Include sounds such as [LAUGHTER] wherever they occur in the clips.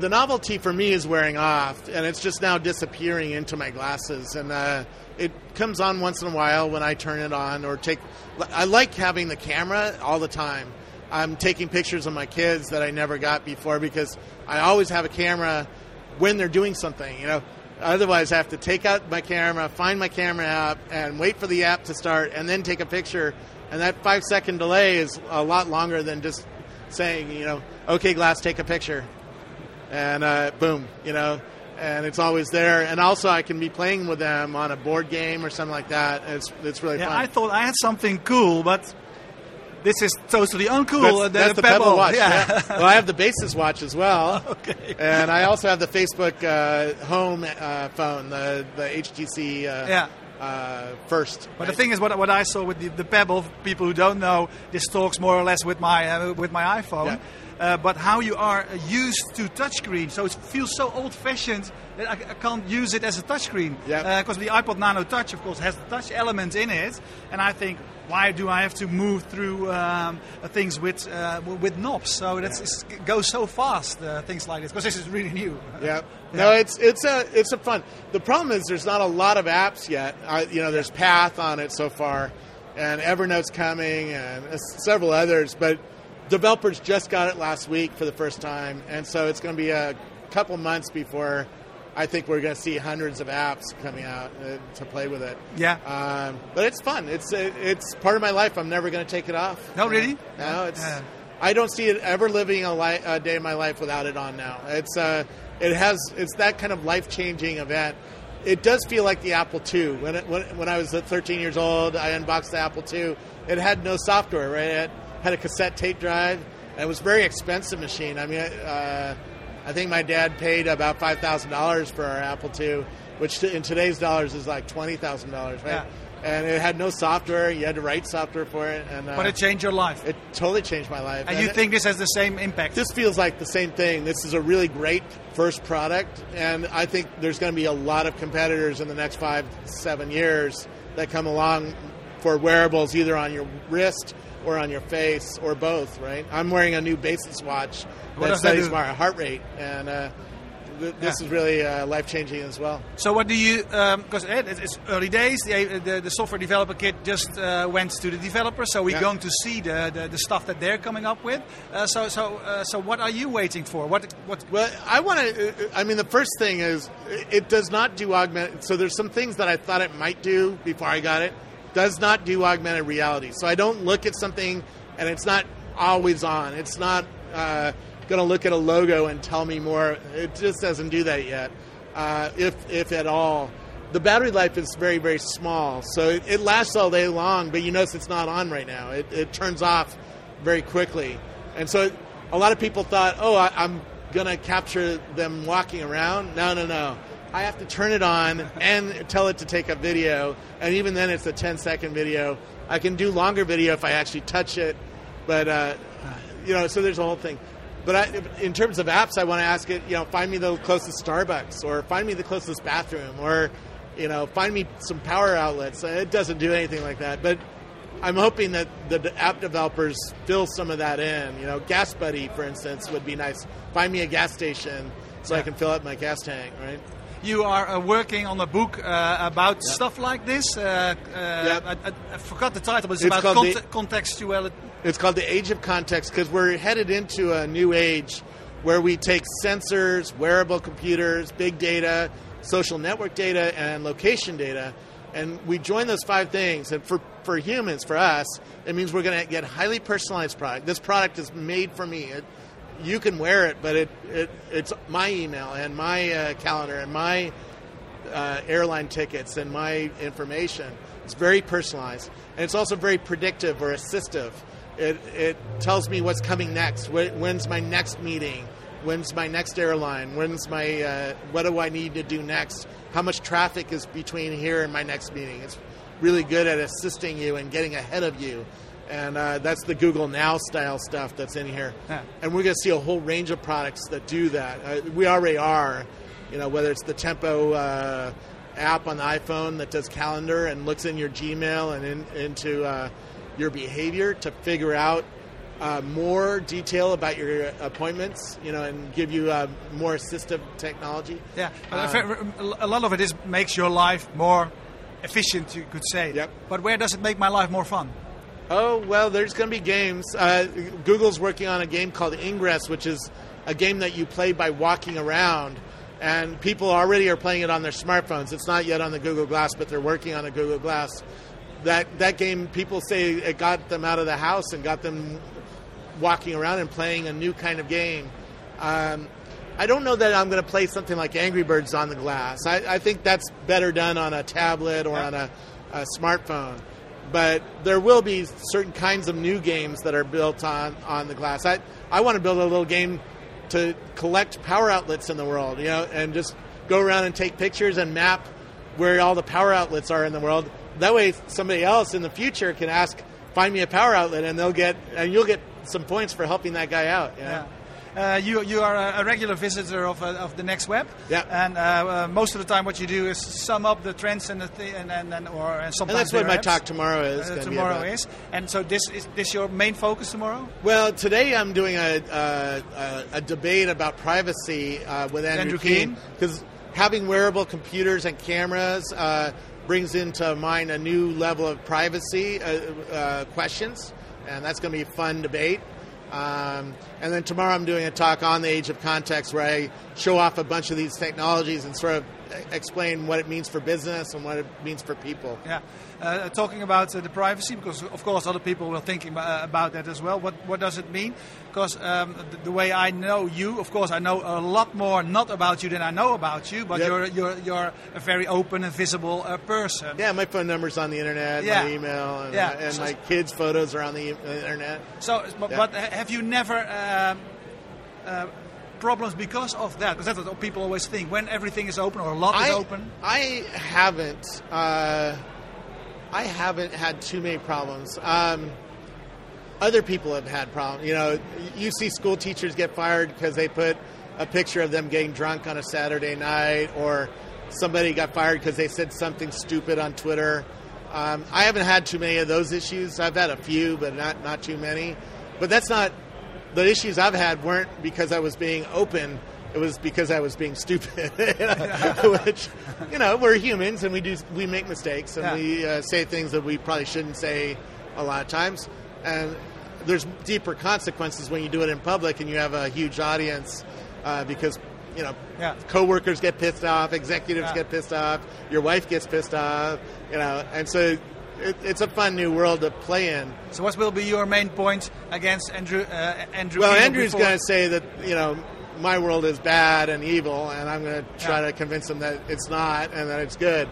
The novelty for me is wearing off, and it's just now disappearing into my glasses. And uh, it comes on once in a while when I turn it on or take. I like having the camera all the time. I'm taking pictures of my kids that I never got before because I always have a camera when they're doing something. You know, otherwise I have to take out my camera, find my camera app, and wait for the app to start, and then take a picture. And that five second delay is a lot longer than just saying, you know, okay, glass, take a picture and uh, boom, you know, and it's always there. And also, I can be playing with them on a board game or something like that. It's it's really yeah, fun. I thought I had something cool, but this is totally uncool. That's, that's the, Pebble, watch. Yeah. yeah. [LAUGHS] well, I have the Basis watch as well. [LAUGHS] okay. And I also have the Facebook uh, home uh, phone, the the HTC. Uh, yeah. Uh, first. But right? the thing is, what, what I saw with the, the Pebble, people who don't know, this talks more or less with my uh, with my iPhone. Yeah. Uh, but how you are used to touchscreen. So it feels so old-fashioned that I, I can't use it as a touchscreen. Yeah. Because uh, the iPod Nano Touch, of course, has the touch element in it, and I think. Why do I have to move through um, things with uh, with knobs? So that's, yeah. it goes so fast. Uh, things like this because this is really new. Yeah. [LAUGHS] No, it's it's a it's a fun. The problem is there's not a lot of apps yet. you know, there's Path on it so far, and Evernote's coming, and several others, but developers just got it last week for the first time, and so it's going to be a couple months before I think we're going to see hundreds of apps coming out uh, to play with it. Yeah, um, but it's fun. It's uh, it's part of my life. I'm never going to take it off. No, really? No, it's. Yeah. I don't see it ever living a, li- a, day in my life without it on now. It's uh, it has it's that kind of life changing event. It does feel like the Apple II. When, it, when when I was 13 years old, I unboxed the Apple II. It had no software, right? It, had a cassette tape drive. And it was a very expensive machine. I mean, uh, I think my dad paid about five thousand dollars for our Apple II, which in today's dollars is like twenty thousand dollars, right? Yeah. And it had no software. You had to write software for it. And uh, but it changed your life. It totally changed my life. And, and you it, think this has the same impact? This feels like the same thing. This is a really great first product, and I think there's going to be a lot of competitors in the next five, seven years that come along for wearables, either on your wrist or on your face or both, right? I'm wearing a new Basis watch what that studies my heart rate, and uh, th- this yeah. is really uh, life changing as well. So, what do you? Because um, it's early days. The, the, the, software developer kit just uh, went to the developer, so we're yeah. going to see the, the, the, stuff that they're coming up with. Uh, so, so, uh, so, what are you waiting for? What? What? Well, I want to. I mean, the first thing is it does not do augmented. So, there's some things that I thought it might do before I got it. Does not do augmented reality. So I don't look at something and it's not always on. It's not uh, going to look at a logo and tell me more. It just doesn't do that yet, uh, if if at all. The battery life is very very small, so it, it, lasts all day long. But you notice it's not on right now. It, it turns off very quickly, and so a lot of people thought, oh, I, I'm going to capture them walking around. No, no, no. I have to turn it on and tell it to take a video, and even then, it's a 10 second video. I can do longer video if I actually touch it but uh, you know, so there's a whole thing. But I, in terms of apps, I want to ask it. You know, find me the closest Starbucks, or find me the closest bathroom, or you know, find me some power outlets. It doesn't do anything like that, but I'm hoping that the app developers fill some of that in. You know, Gas Buddy, for instance, would be nice. Find me a gas station so yeah. I can fill up my gas tank, right? You are uh, working on a book uh, about yep. stuff like this. Uh, yep. I, I, I, forgot the title, but it's, it's about cont- the, contextuality. It's called the Age of Context because we're headed into a new age where we take sensors, wearable computers, big data, social network data, and location data, and we join those five things. And for, for humans, for us, it means we're going to get highly personalized product. This product is made for me. It, you can wear it, but it, it it's my email and my uh, calendar and my uh, airline tickets and my information. It's very personalized, and it's also very predictive or assistive. It, it tells me what's coming next. When's my next meeting? When's my next airline? When's my uh, what do I need to do next? How much traffic is between here and my next meeting? It's really good at assisting you and getting ahead of you and uh, that's the Google Now style stuff that's in here. Yeah. And we're going to see a whole range of products that do that. Uh, we already are, you know, whether it's the Tempo uh, app on the iPhone that does calendar and looks in your Gmail and in, into uh, your behavior to figure out uh, more detail about your appointments, you know, and give you uh, more assistive technology. Yeah, a lot of it is makes your life more efficient, you could say. Yep. But where does it make my life more fun? Oh well, there's going to be games. Uh, Google's working on a game called Ingress, which is a game that you play by walking around, and people already are playing it on their smartphones. It's not yet on the Google Glass, but they're working on a Google Glass. That that game, people say it got them out of the house and got them walking around and playing a new kind of game. Um, I don't know that I'm going to play something like Angry Birds on the glass. I, I think that's better done on a tablet or on a, a, smartphone. But there will be certain kinds of new games that are built on, on the glass. I, I want to build a little game to collect power outlets in the world, you know, and just go around and take pictures and map where all the power outlets are in the world. That way, somebody else in the future can ask, "Find me a power outlet," and they'll get, and you'll get some points for helping that guy out. You know? Yeah. Uh, you you are a, regular visitor of, uh, of the next web. Yeah. And uh, uh, most of the time, what you do is sum up the trends and the th- and, and, and or and sometimes. And that's what my apps. talk tomorrow is. Uh, tomorrow is. And so this is this your main focus tomorrow? Well, today I'm doing a a, a debate about privacy uh, with Andrew, Andrew Keen because having wearable computers and cameras brings into mind a new level of privacy questions, and that's going to be a fun debate. Um, and then tomorrow I'm doing a talk on the age of context where I show off a bunch of these technologies and sort of explain what it means for business and what it means for people. Yeah, uh, talking about uh, the privacy because of course other people will think uh, about that as well. What what does it mean? Because um, the, the, way I know you, of course, I know a lot more not about you than I know about you. But yep. you're you're you're a very open and visible uh, person. Yeah, my phone number's on the internet, yeah. my email, and, yeah. and so, my kids' photos are on the internet. So, but, yeah. but have you never? Um, uh, problems because of that? Because that's what people always think. When everything is open or a lot I, is open. I haven't. Uh, I haven't had too many problems. Um, other people have had problems. You know, you see school teachers get fired because they put a picture of them getting drunk on a Saturday night, or somebody got fired because they said something stupid on Twitter. Um, I haven't had too many of those issues. I've had a few, but not not too many. But that's not the issues I've had weren't because I was being open. It was because I was being stupid, [LAUGHS] which you know we're humans and we do we make mistakes and yeah. we uh, say things that we probably shouldn't say a lot of times. And there's deeper consequences when you do it in public and you have a huge audience uh, because you know yeah. coworkers get pissed off, executives yeah. get pissed off, your wife gets pissed off, you know, and so it, it's a fun new world to play in. So, what will be your main point against Andrew? Uh, Andrew. Well, Andrew's going to say that you know my world is bad and evil, and I'm going to try yeah. to convince him that it's not and that it's good.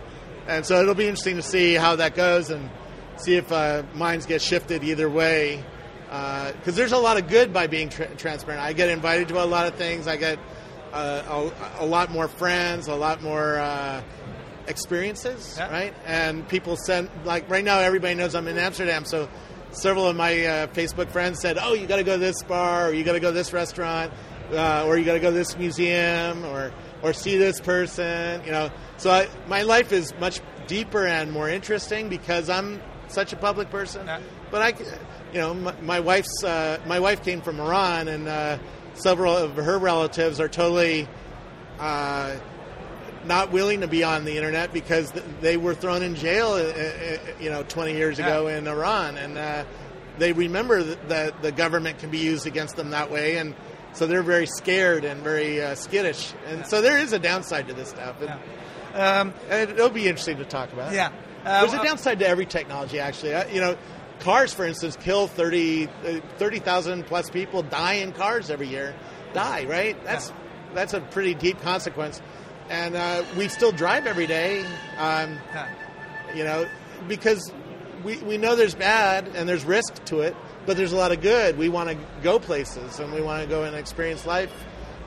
And so it'll be interesting to see how that goes and see if uh, minds get shifted either way. Because uh, there's a lot of good by being tra- transparent. I get invited to a lot of things. I get uh, a, a, lot more friends, a lot more uh, experiences, yeah. right? And people send like right now, everybody knows I'm in Amsterdam, so several of my uh, Facebook friends said, "Oh, you got to go to this bar, or you got to go to this restaurant, uh, or you got to go to this museum, or or see this person." You know, so I, my life is much deeper and more interesting because I'm such a public person. Yeah. But I, you know, my, my wife's uh, my wife came from Iran, and uh, several of her relatives are totally uh, not willing to be on the internet because they were thrown in jail, uh, uh, you know, 20 years ago yeah. in Iran, and uh, they remember that the government can be used against them that way, and so they're very scared and very uh, skittish, and yeah. so there is a downside to this stuff. And, yeah. um, and it'll be interesting to talk about. Yeah, uh, there's a downside to every technology, actually. you know, cars, for instance, kill 30 30,000 plus people die in cars every year. Die, right? That's that's a pretty deep consequence and uh, we still drive every day. Um, you know, because we, we know there's bad and there's risk to it, but there's a lot of good. We want to go places and we want to go and experience life.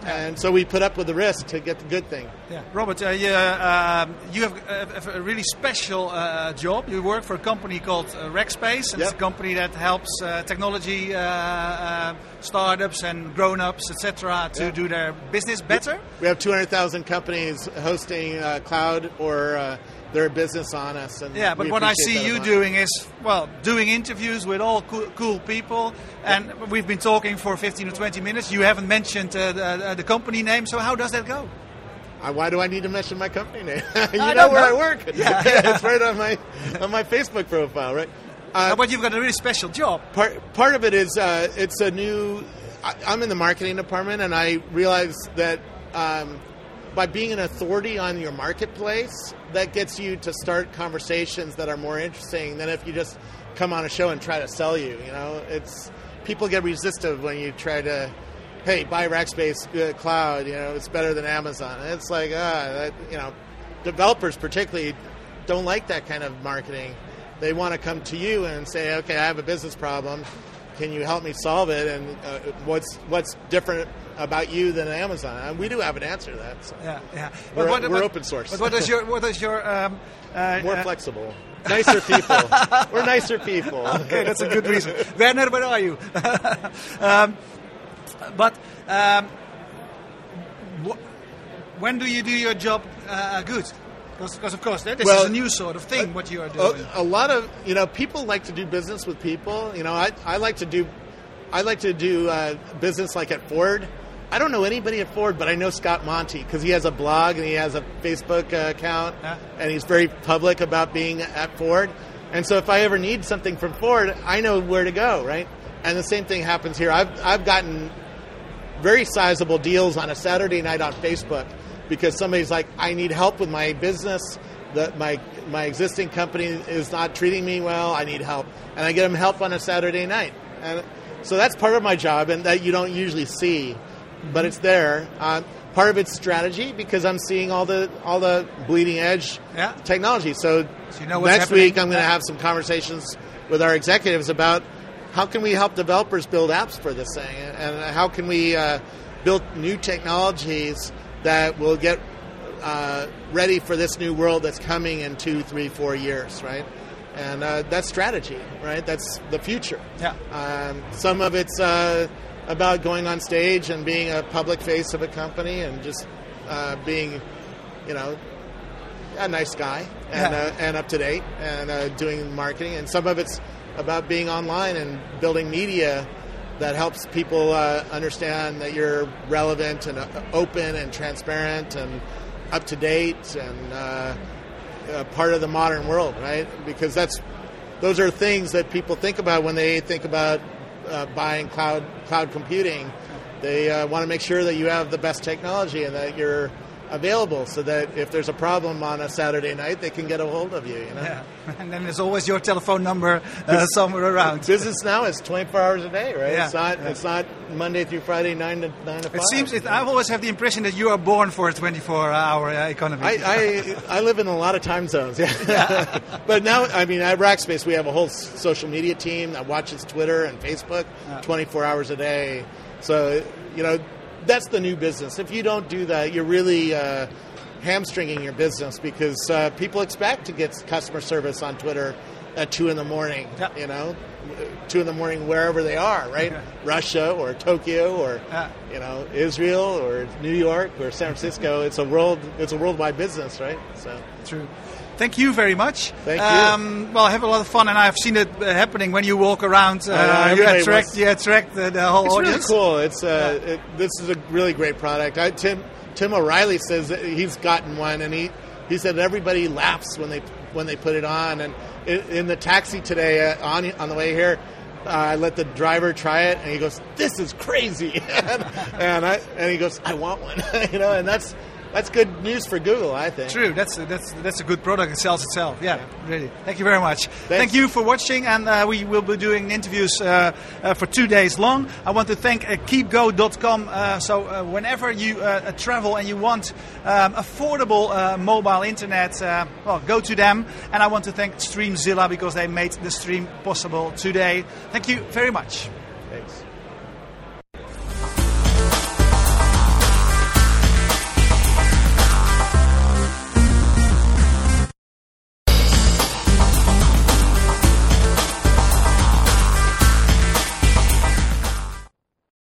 And so we put up with the risk to get the good thing. Yeah, Robert, uh, you, uh, you have a, a, really special uh, job. You work for a company called uh, Rackspace, and yep. it's a company that helps uh, technology uh, startups and grown-ups, etc., to do their business better. We have 200,000 companies hosting cloud or they're business on us. And Yeah, but what I see you doing is, well, doing interviews with all cool, cool people, and we've been talking for 15 or 20 minutes. You haven't mentioned uh, the, uh, the company name, so how does that go? Uh, Why do I need to mention my company name? [LAUGHS] you I know where know. I work. [LAUGHS] Yeah. [LAUGHS] it's right on my on my Facebook profile, right? Uh, Uh, but you've got a really special job. part part of it is uh, it's a new. I, I'm in the marketing department, and I realize that um, by being an authority on your marketplace, that gets you to start conversations that are more interesting than if you just come on a show and try to sell you. You know, it's people get resistive when you try to. Hey, buy Rackspace uh, Cloud. You know, it's better than Amazon. And it's like, ah, that, you know, developers particularly don't like that kind of marketing. They want to come to you and say, okay, I have a business problem. Can you help me solve it? And uh, what's what's different about you than Amazon? And we do have an answer to that. So. Yeah, yeah. We're- we're open source. But what is your what is your um, uh, More uh, flexible, nicer people. We're nicer people. [LAUGHS] okay, that's a good reason. Werner, where are you? [LAUGHS] um, but um, wh- when do you do your job uh, good? Because, of course, this Well, is a new sort of thing. what you are doing. a, a lot of you know people like to do business with people. You know, I, I like to do I like to do uh, business like at Ford. I don't know anybody at Ford, but I know Scott Monty because he has a blog and he has a Facebook uh, account, Yeah. and he's very public about being at Ford. And so, if I ever need something from Ford, I know where to go, right? And the same thing happens here. I've I've gotten very sizable deals on a Saturday night on Facebook because somebody's like, I need help with my business. That my my existing company is not treating me well. I need help, and I get them help on a Saturday night. And so that's part of my job, and that you don't usually see, but it's there. Uh, part of it's strategy because I'm seeing all the all the bleeding edge Yeah. technology. So, So you know next happening. week I'm going to have some conversations with our executives about how can we help developers build apps for this thing, and how can we uh, build new technologies that will get uh, ready for this new world that's coming in two, three, four years, right? And uh, that's strategy, right? That's the future. Yeah. Um, some of it's uh, about going on stage and being a public face of a company and just uh, being, you know, a nice guy and, Yeah. uh, and up to date and uh, doing marketing. And some of it's about being online and building media that helps people uh, understand that you're relevant and uh, open and transparent and up to date and uh, uh, part of the modern world, right? Because that's those are things that people think about when they think about uh, buying cloud cloud computing. They uh, want to make sure that you have the best technology and that you're available, so that if there's a problem on a Saturday night, they can get a hold of you. You know, yeah. [LAUGHS] And then there's always your telephone number uh, [LAUGHS] somewhere around. business now is 24 hours a day, right? Yeah, It's not yeah. it's not Monday through Friday nine to nine to five. It seems it, I always have the impression that you are born for a 24-hour uh, economy. I, I, [LAUGHS] I live in a lot of time zones, yeah. but now, I mean, at Rackspace, we have a whole social media team that watches Twitter and Facebook 24 hours a day. So, you know, that's the new business. If you don't do that, you're really uh, hamstringing your business because uh, people expect to get customer service on Twitter at 2 in the morning, Yeah. you know, 2 in the morning wherever they are, right? Yeah. Russia or Tokyo or, Yeah. you know, Israel or New York or San Francisco. It's a world. It's a worldwide business, right? So True. Thank you very much. Thank you. well, I have a lot of fun, and I've seen it uh, happening when you walk around. Uh, know, you attract, you attract the, the whole it's really audience. cool. It's uh, it, this is a really great product. I, Tim Tim O'Reilly says that he's gotten one, and he he said everybody laughs when they when they put it on. And in, in the taxi today uh, on on the way here. Uh, I let the driver try it, and he goes, "This is crazy," [LAUGHS] and, and I and he goes, "I want one," [LAUGHS] you know, and that's that's good news for Google, I think. True, that's a, that's that's a good product. It sells itself. Yeah, really. Thank you very much. Thank you for watching, and uh, we will be doing interviews uh, uh, for two days long. I want to thank uh, KeepGo.com. Uh, so uh, whenever you uh, travel and you want um, affordable uh, mobile internet, uh, well, go to them. And I want to thank Streamzilla because they made the stream possible today. Thank you very much.